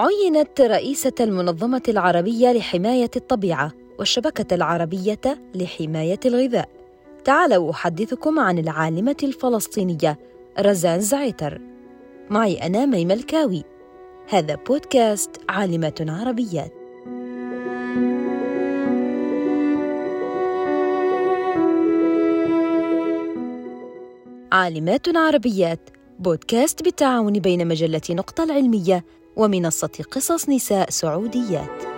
عينت رئيسة المنظمة العربية لحماية الطبيعة والشبكة العربية لحماية الغذاء. تعالوا أحدثكم عن العالمة الفلسطينية رزان زعيتر. معي أنا ميمة الكاوي. هذا بودكاست عالمة عربيات. عالمات عربيات بودكاست بالتعاون بين مجلة نقطة العلمية ومنصة قصص نساء سعوديات.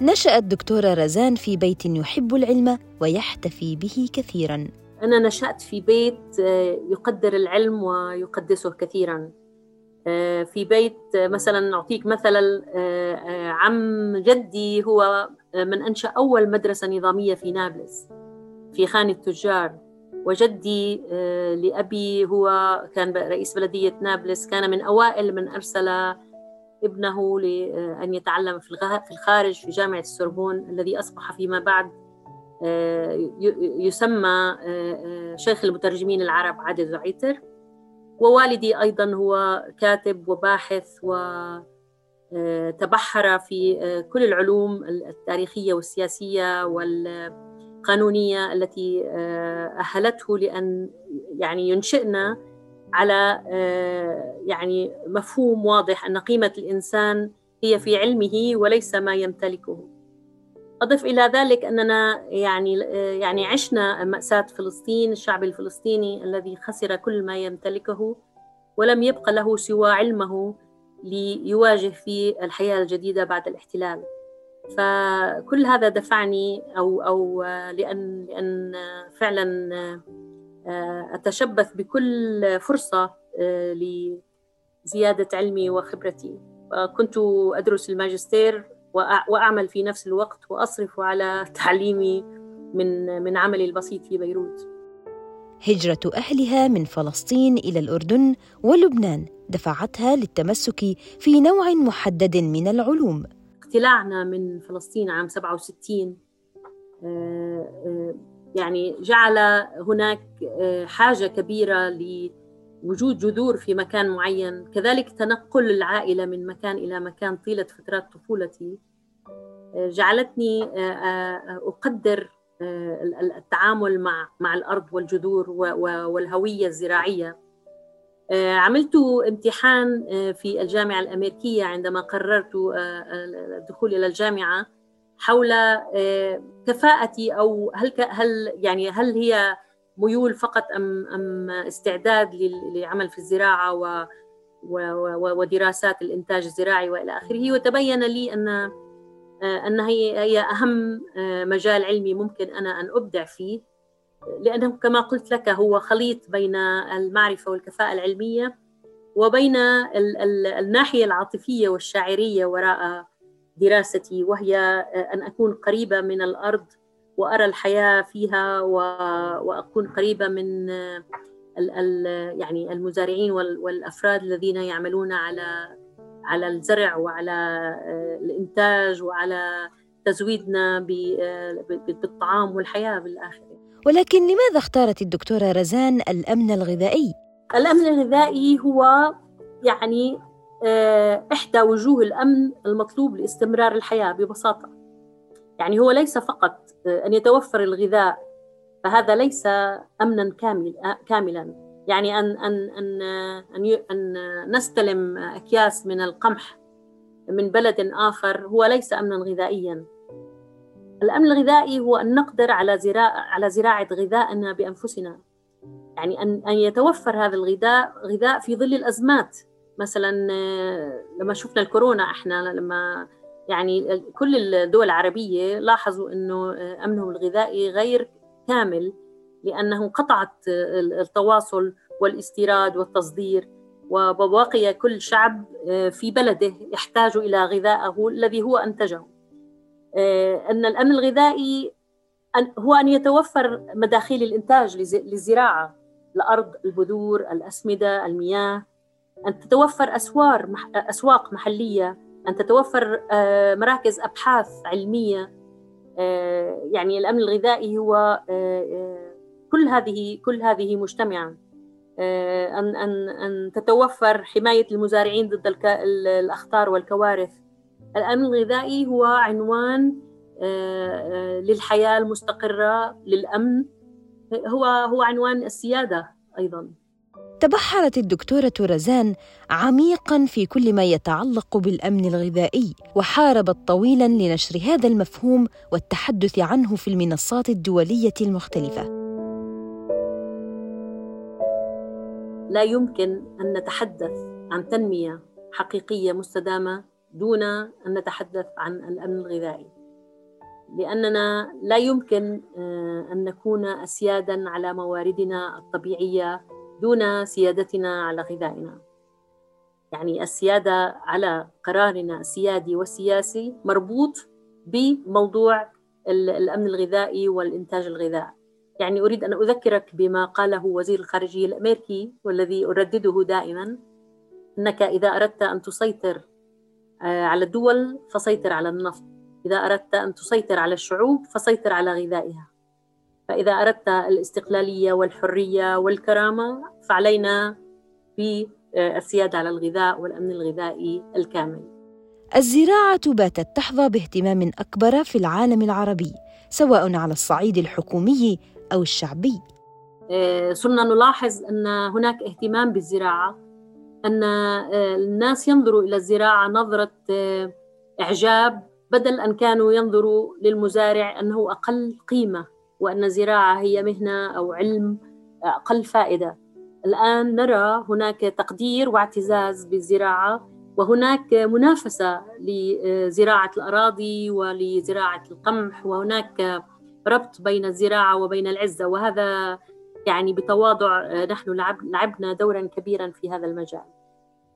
نشأت دكتورة رزان في بيت يحب العلم ويحتفي به كثيرا. أنا نشأت في بيت آه، يقدر العلم ويقدسه كثيرا. آه، في بيت آه، مثلا أعطيك مثلا عم جدي هو من أنشأ أول مدرسة نظامية في نابلس في خان التجار وجدي آه، لأبي هو كان رئيس بلدية نابلس كان من أوائل من أرسل ابنه لأن يتعلم في الخارج في جامعة السوربون الذي أصبح فيما بعد آه، يسمى آه، شيخ المترجمين العرب عادل زعيتر. ووالدي أيضا هو كاتب وباحث وتبحر في كل العلوم التاريخية والسياسية وال القانونية التي آه، أهلته لأن يعني ينشئنا على آه، يعني مفهوم واضح أن قيمة الإنسان هي في علمه وليس ما يمتلكه. أضف إلى ذلك أننا يعني آه، يعني عشنا مأساة فلسطين الشعب الفلسطيني الذي خسر كل ما يمتلكه ولم يبق له سوى علمه ليواجه في الحياة الجديدة بعد الاحتلال. فكل هذا دفعني أو أو لأن لأن فعلا آه، أتشبث بكل فرصة آه، لزيادة علمي وخبرتي. كنت أدرس الماجستير وأعمل في نفس الوقت وأصرف على تعليمي من من عملي البسيط في بيروت. هجرة أهلها من فلسطين إلى الأردن ولبنان دفعتها للتمسك في نوع محدد من العلوم. اقتلاعنا من فلسطين عام 67 آه، آه، يعني جعل هناك آه، حاجة كبيرة لوجود جذور في مكان معين كذلك تنقل العائلة من مكان إلى مكان طيلة فترات طفولتي. جعلتني أقدر التعامل مع مع الأرض والجذور والهوية الزراعية. عملت امتحان آه، في الجامعة الأمريكية عندما قررت آه، الدخول إلى الجامعة حول كفاءتي أو هل هل يعني هل هي ميول فقط أم أم استعداد للعمل في الزراعة و ودراسات الإنتاج الزراعي وإلى آخره. وتبين لي أن أن هي هي أهم مجال علمي ممكن أنا أن أبدع فيه. لأنه كما قلت لك هو خليط بين المعرفة والكفاءة العلمية وبين ال ال الناحية العاطفية والشاعرية وراء دراستي وهي أن أكون قريبة من الأرض وأرى الحياة فيها وأكون قريبة من يعني المزارعين والأفراد الذين يعملون على على الزرع وعلى الإنتاج وعلى تزويدنا بالطعام والحياة بالآخر ولكن لماذا اختارت الدكتورة رزان الأمن الغذائي؟ الأمن الغذائي هو يعني آه، إحدى وجوه الأمن المطلوب لاستمرار الحياة ببساطة. يعني هو ليس فقط آه، أن يتوفر الغذاء فهذا ليس أمنا كامل آه، كاملا. يعني أن أن أن أن, أن نستلم أكياس من القمح من بلد آخر هو ليس أمنا غذائيا. الأمن الغذائي هو أن نقدر على زراعة على زراعة غذائنا بأنفسنا. يعني أن أن يتوفر هذا الغذاء غذاء في ظل الأزمات. مثلا آه، لما شفنا الكورونا إحنا لما يعني كل الدول العربية لاحظوا أنه آه، أمنهم الغذائي غير كامل لأنه قطعت آه، التواصل والاستيراد والتصدير. وبقي كل شعب في بلده يحتاج إلى غذائه الذي هو أنتجه. آه، أن الأمن الغذائي هو أن يتوفر مداخيل الإنتاج للزراعة الأرض البذور الأسمدة المياه. أن تتوفر أسوار أسواق محلية. أن تتوفر آه، مراكز أبحاث علمية. آه، يعني الأمن الغذائي هو كل هذه كل هذه مجتمعة. أن أن أن تتوفر حماية المزارعين ضد الأخطار والكوارث. الأمن الغذائي هو عنوان للحياة المستقرة للأمن. هو هو عنوان السيادة أيضاً. تبحرت الدكتورة رزان عميقا في كل ما يتعلق بالأمن الغذائي وحاربت طويلا لنشر هذا المفهوم والتحدث عنه في المنصات الدولية المختلفة. لا يمكن أن نتحدث عن تنمية حقيقية مستدامة دون أن نتحدث عن الأمن الغذائي. لأننا لا يمكن آه، أن نكون اسيادا على مواردنا الطبيعية دون سيادتنا على غذائنا. يعني السيادة على قرارنا السيادي والسياسي مربوط بموضوع الأمن الغذائي والإنتاج الغذائي. يعني أريد أن أذكرك بما قاله وزير الخارجية الأمريكي والذي أردده دائما أنك إذا أردت أن تسيطر على الدول فسيطر على النفط. إذا أردت أن تسيطر على الشعوب فسيطر على غذائها. فإذا أردت الاستقلالية والحرية والكرامة فعلينا بالسيادة على الغذاء والأمن الغذائي الكامل. الزراعة باتت تحظى باهتمام أكبر في العالم العربي سواء على الصعيد الحكومي أو الشعبي. آه، صرنا نلاحظ أن هناك اهتمام بالزراعة أن آه، الناس ينظروا إلى الزراعة نظرة آه، إعجاب بدل أن كانوا ينظروا للمزارع أنه أقل قيمة وأن الزراعة هي مهنة أو علم أقل فائدة. الآن نرى هناك تقدير واعتزاز بالزراعة وهناك منافسة لزراعة الأراضي ولزراعة القمح وهناك ربط بين الزراعة وبين العزة وهذا يعني بتواضع نحن لعبنا دورا كبيرا في هذا المجال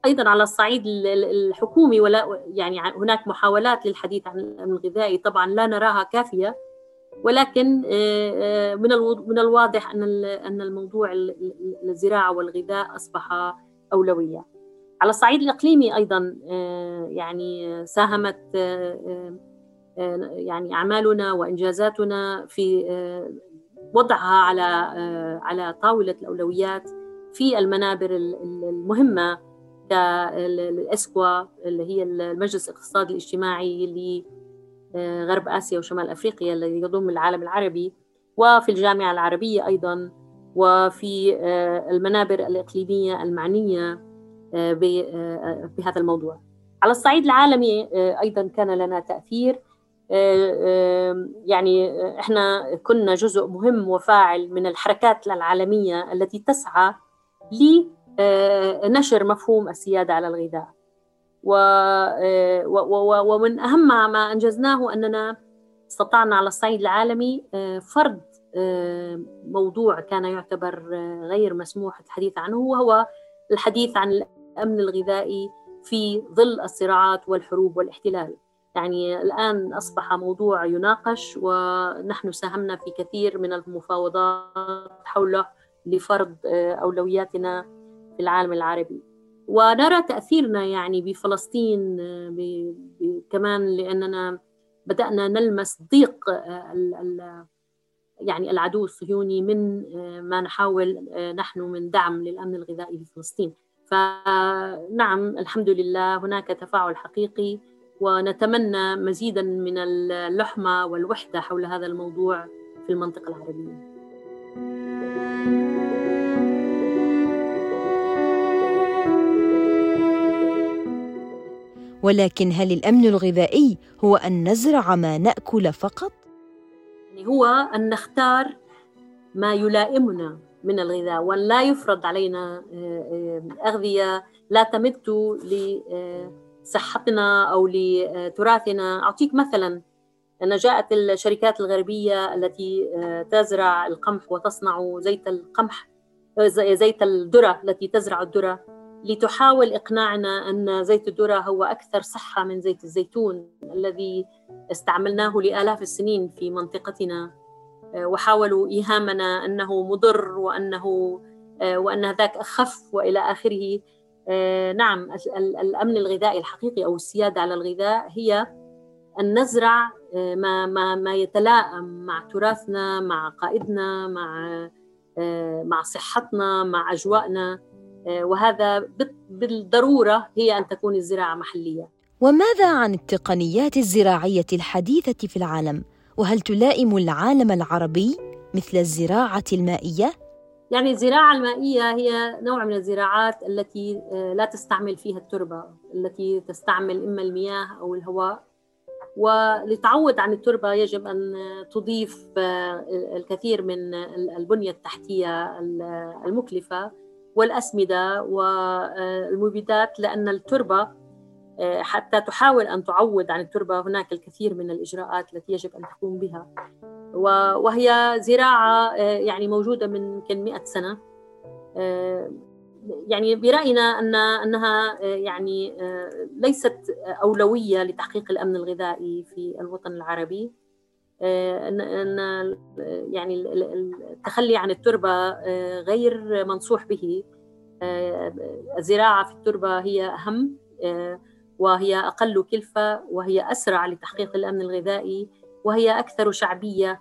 أيضا على الصعيد الحكومي ولا يعني هناك محاولات للحديث عن الامن الغذائي طبعا لا نراها كافية ولكن آه، آه، من من الواضح أن أن الموضوع الزراعة والغذاء أصبح أولوية. على الصعيد الإقليمي أيضا آه، يعني ساهمت يعني أعمالنا وإنجازاتنا في وضعها على على طاولة الأولويات في المنابر المهمة كالاسكوا اللي هي المجلس الاقتصادي الاجتماعي اللي آه، غرب آسيا وشمال أفريقيا الذي يضم العالم العربي وفي الجامعة العربية أيضا وفي آه، المنابر الإقليمية المعنية آه، بهذا الموضوع. على الصعيد العالمي أيضا كان لنا تأثير يعني إحنا كنا جزء مهم وفاعل من الحركات العالمية التي تسعى لنشر مفهوم السيادة على الغذاء. آه، ومن أهم ما أنجزناه أننا استطعنا على الصعيد العالمي آه، فرض آه، موضوع كان يعتبر غير مسموح الحديث عنه وهو الحديث عن الأمن الغذائي في ظل الصراعات والحروب والاحتلال. يعني الآن أصبح موضوع يناقش ونحن ساهمنا في كثير من المفاوضات حوله لفرض أولوياتنا في العالم العربي. ونرى تأثيرنا يعني بفلسطين كمان لأننا بدأنا نلمس ضيق آه، يعني العدو الصهيوني من آه، ما نحاول آه، نحن من دعم للأمن الغذائي في فلسطين. فنعم الحمد لله هناك تفاعل حقيقي ونتمنى مزيدا من اللحمة والوحدة حول هذا الموضوع في المنطقة العربية. ولكن هل الأمن الغذائي هو أن نزرع ما نأكل فقط؟ يعني هو أن نختار ما يلائمنا من الغذاء وأن لا يفرض علينا آه، آه، أغذية لا تمت لصحتنا أو لتراثنا. أعطيك مثلا أن جاءت الشركات الغربية التي آه، تزرع القمح وتصنع زيت القمح زيت الذرة التي تزرع الذرة. لتحاول إقناعنا أن زيت الذرة هو أكثر صحة من زيت الزيتون الذي استعملناه لآلاف السنين في منطقتنا. آه، وحاولوا إيهامنا أنه مضر وأنه آه، وأن ذاك أخف وإلى آخره. آه، نعم الأمن الغذائي الحقيقي أو السيادة على الغذاء هي أن نزرع ما ما ما يتلائم مع تراثنا مع قائدنا مع مع صحتنا مع أجواءنا وهذا بالضرورة هي أن تكون الزراعة محلية وماذا عن التقنيات الزراعية الحديثة في العالم؟ وهل تلائم العالم العربي مثل الزراعة المائية؟ يعني الزراعة المائية هي نوع من الزراعات التي لا تستعمل فيها التربة التي تستعمل إما المياه أو الهواء. ولتعود عن التربة يجب أن تضيف الكثير من البنية التحتية المكلفة والأسمدة والمبيدات لأن التربة حتى تحاول أن تعود عن التربة هناك الكثير من الإجراءات التي يجب أن تقوم بها. وهي زراعة يعني موجودة من يمكن 100 سنة. يعني برأينا أن أنها يعني ليست أولوية لتحقيق الأمن الغذائي في الوطن العربي. أن يعني التخلي عن التربة غير منصوح به. الزراعة في التربة هي أهم وهي أقل كلفة وهي أسرع لتحقيق الأمن الغذائي. وهي أكثر شعبية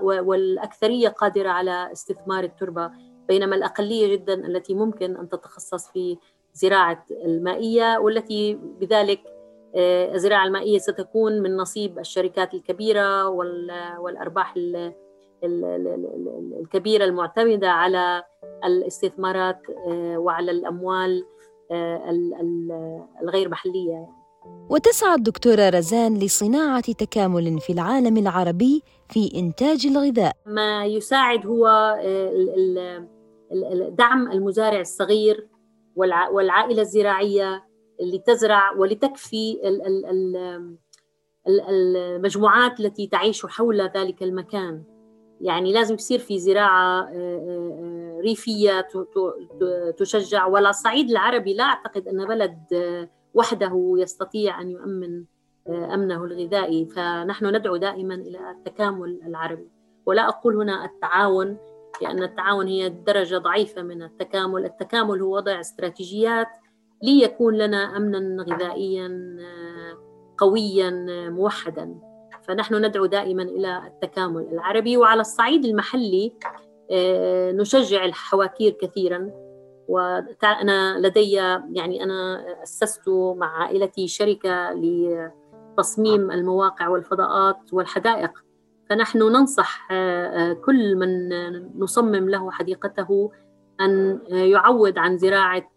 والأكثرية قادرة على استثمار التربة بينما الأقلية جدا التي ممكن أن تتخصص في زراعة المائية والتي بذلك آه، الزراعة المائية ستكون من نصيب الشركات الكبيرة والأرباح الكبيرة المعتمدة على الاستثمارات آه، وعلى الأموال آه، الغير محلية يعني. وتسعى الدكتورة رزان لصناعة تكامل في العالم العربي في إنتاج الغذاء. ما يساعد هو دعم المزارع الصغير والعائلة الزراعية اللي تزرع ولتكفي المجموعات التي تعيش حول ذلك المكان. يعني لازم يصير في زراعة آه، آه، ريفية تشجع. ولا الصعيد العربي لا أعتقد أن بلد آه، وحده يستطيع أن يؤمن أمنه الغذائي. فنحن ندعو دائما إلى التكامل العربي. ولا أقول هنا التعاون لأن التعاون هي درجة ضعيفة من التكامل. التكامل هو وضع استراتيجيات ليكون لنا أمنا غذائيا قويا موحدا. فنحن ندعو دائما إلى التكامل العربي. وعلى الصعيد المحلي نشجع الحواكير كثيرا. وأنا لدي يعني أنا أسست مع عائلتي شركة لتصميم المواقع والفضاءات والحدائق. فنحن ننصح آه، آه، كل من نصمم له حديقته أن يعود عن زراعة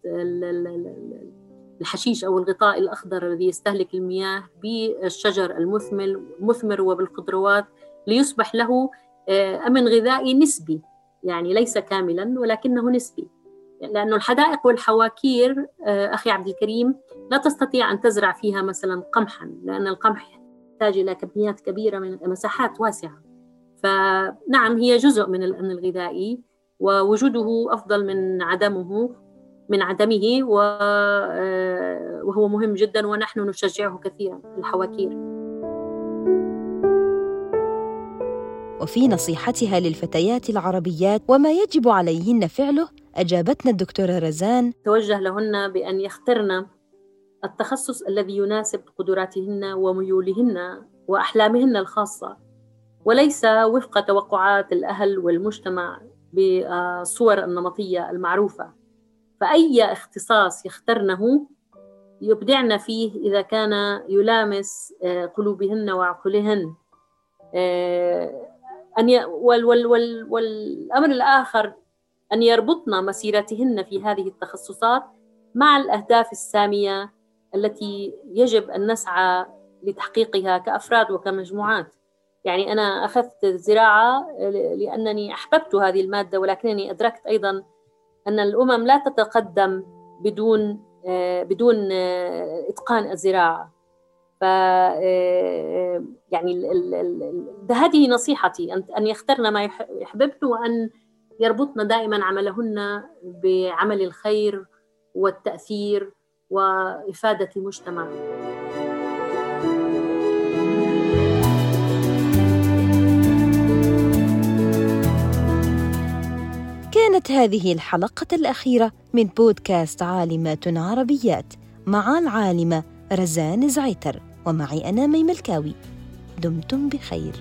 الحشيش أو الغطاء الأخضر الذي يستهلك المياه بالشجر المثمر المثمر وبالخضروات ليصبح له آه، أمن غذائي نسبي. يعني ليس كاملا ولكنه نسبي. لأنه الحدائق والحواكير أخي عبد الكريم لا تستطيع أن تزرع فيها مثلا قمحا لأن القمح تحتاج إلى كميات كبيرة من مساحات واسعة. فنعم هي جزء من الأمن الغذائي ووجوده أفضل من عدمه من عدمه آه، وهو مهم جدا ونحن نشجعه كثيرا الحواكير. وفي نصيحتها للفتيات العربيات وما يجب عليهن فعله أجابتنا الدكتورة رزان. توجه لهن بأن يخترن التخصص الذي يناسب قدراتهن وميولهن وأحلامهن الخاصة وليس وفق توقعات الأهل والمجتمع بالصور النمطية المعروفة. فأي اختصاص يخترنه يبدعن فيه إذا كان يلامس قلوبهن وعقولهن. أن ي... وال... وال... وال... والأمر الآخر أن يربطن مسيرتهن في هذه التخصصات مع الأهداف السامية التي يجب أن نسعى لتحقيقها كأفراد وكمجموعات. يعني أنا أخذت الزراعة لأنني أحببت هذه المادة ولكنني أدركت أيضا أن الأمم لا تتقدم بدون بدون إتقان الزراعة. ف يعني هذه نصيحتي ان يخترن ما يحببن وأن يربطن دائما عملهن بعمل الخير والتأثير وإفادة المجتمع. كانت هذه الحلقة الأخيرة من بودكاست عالمات عربيات مع العالمة رزان زعيتر ومعي أنا ميم الكاوي دمتم بخير.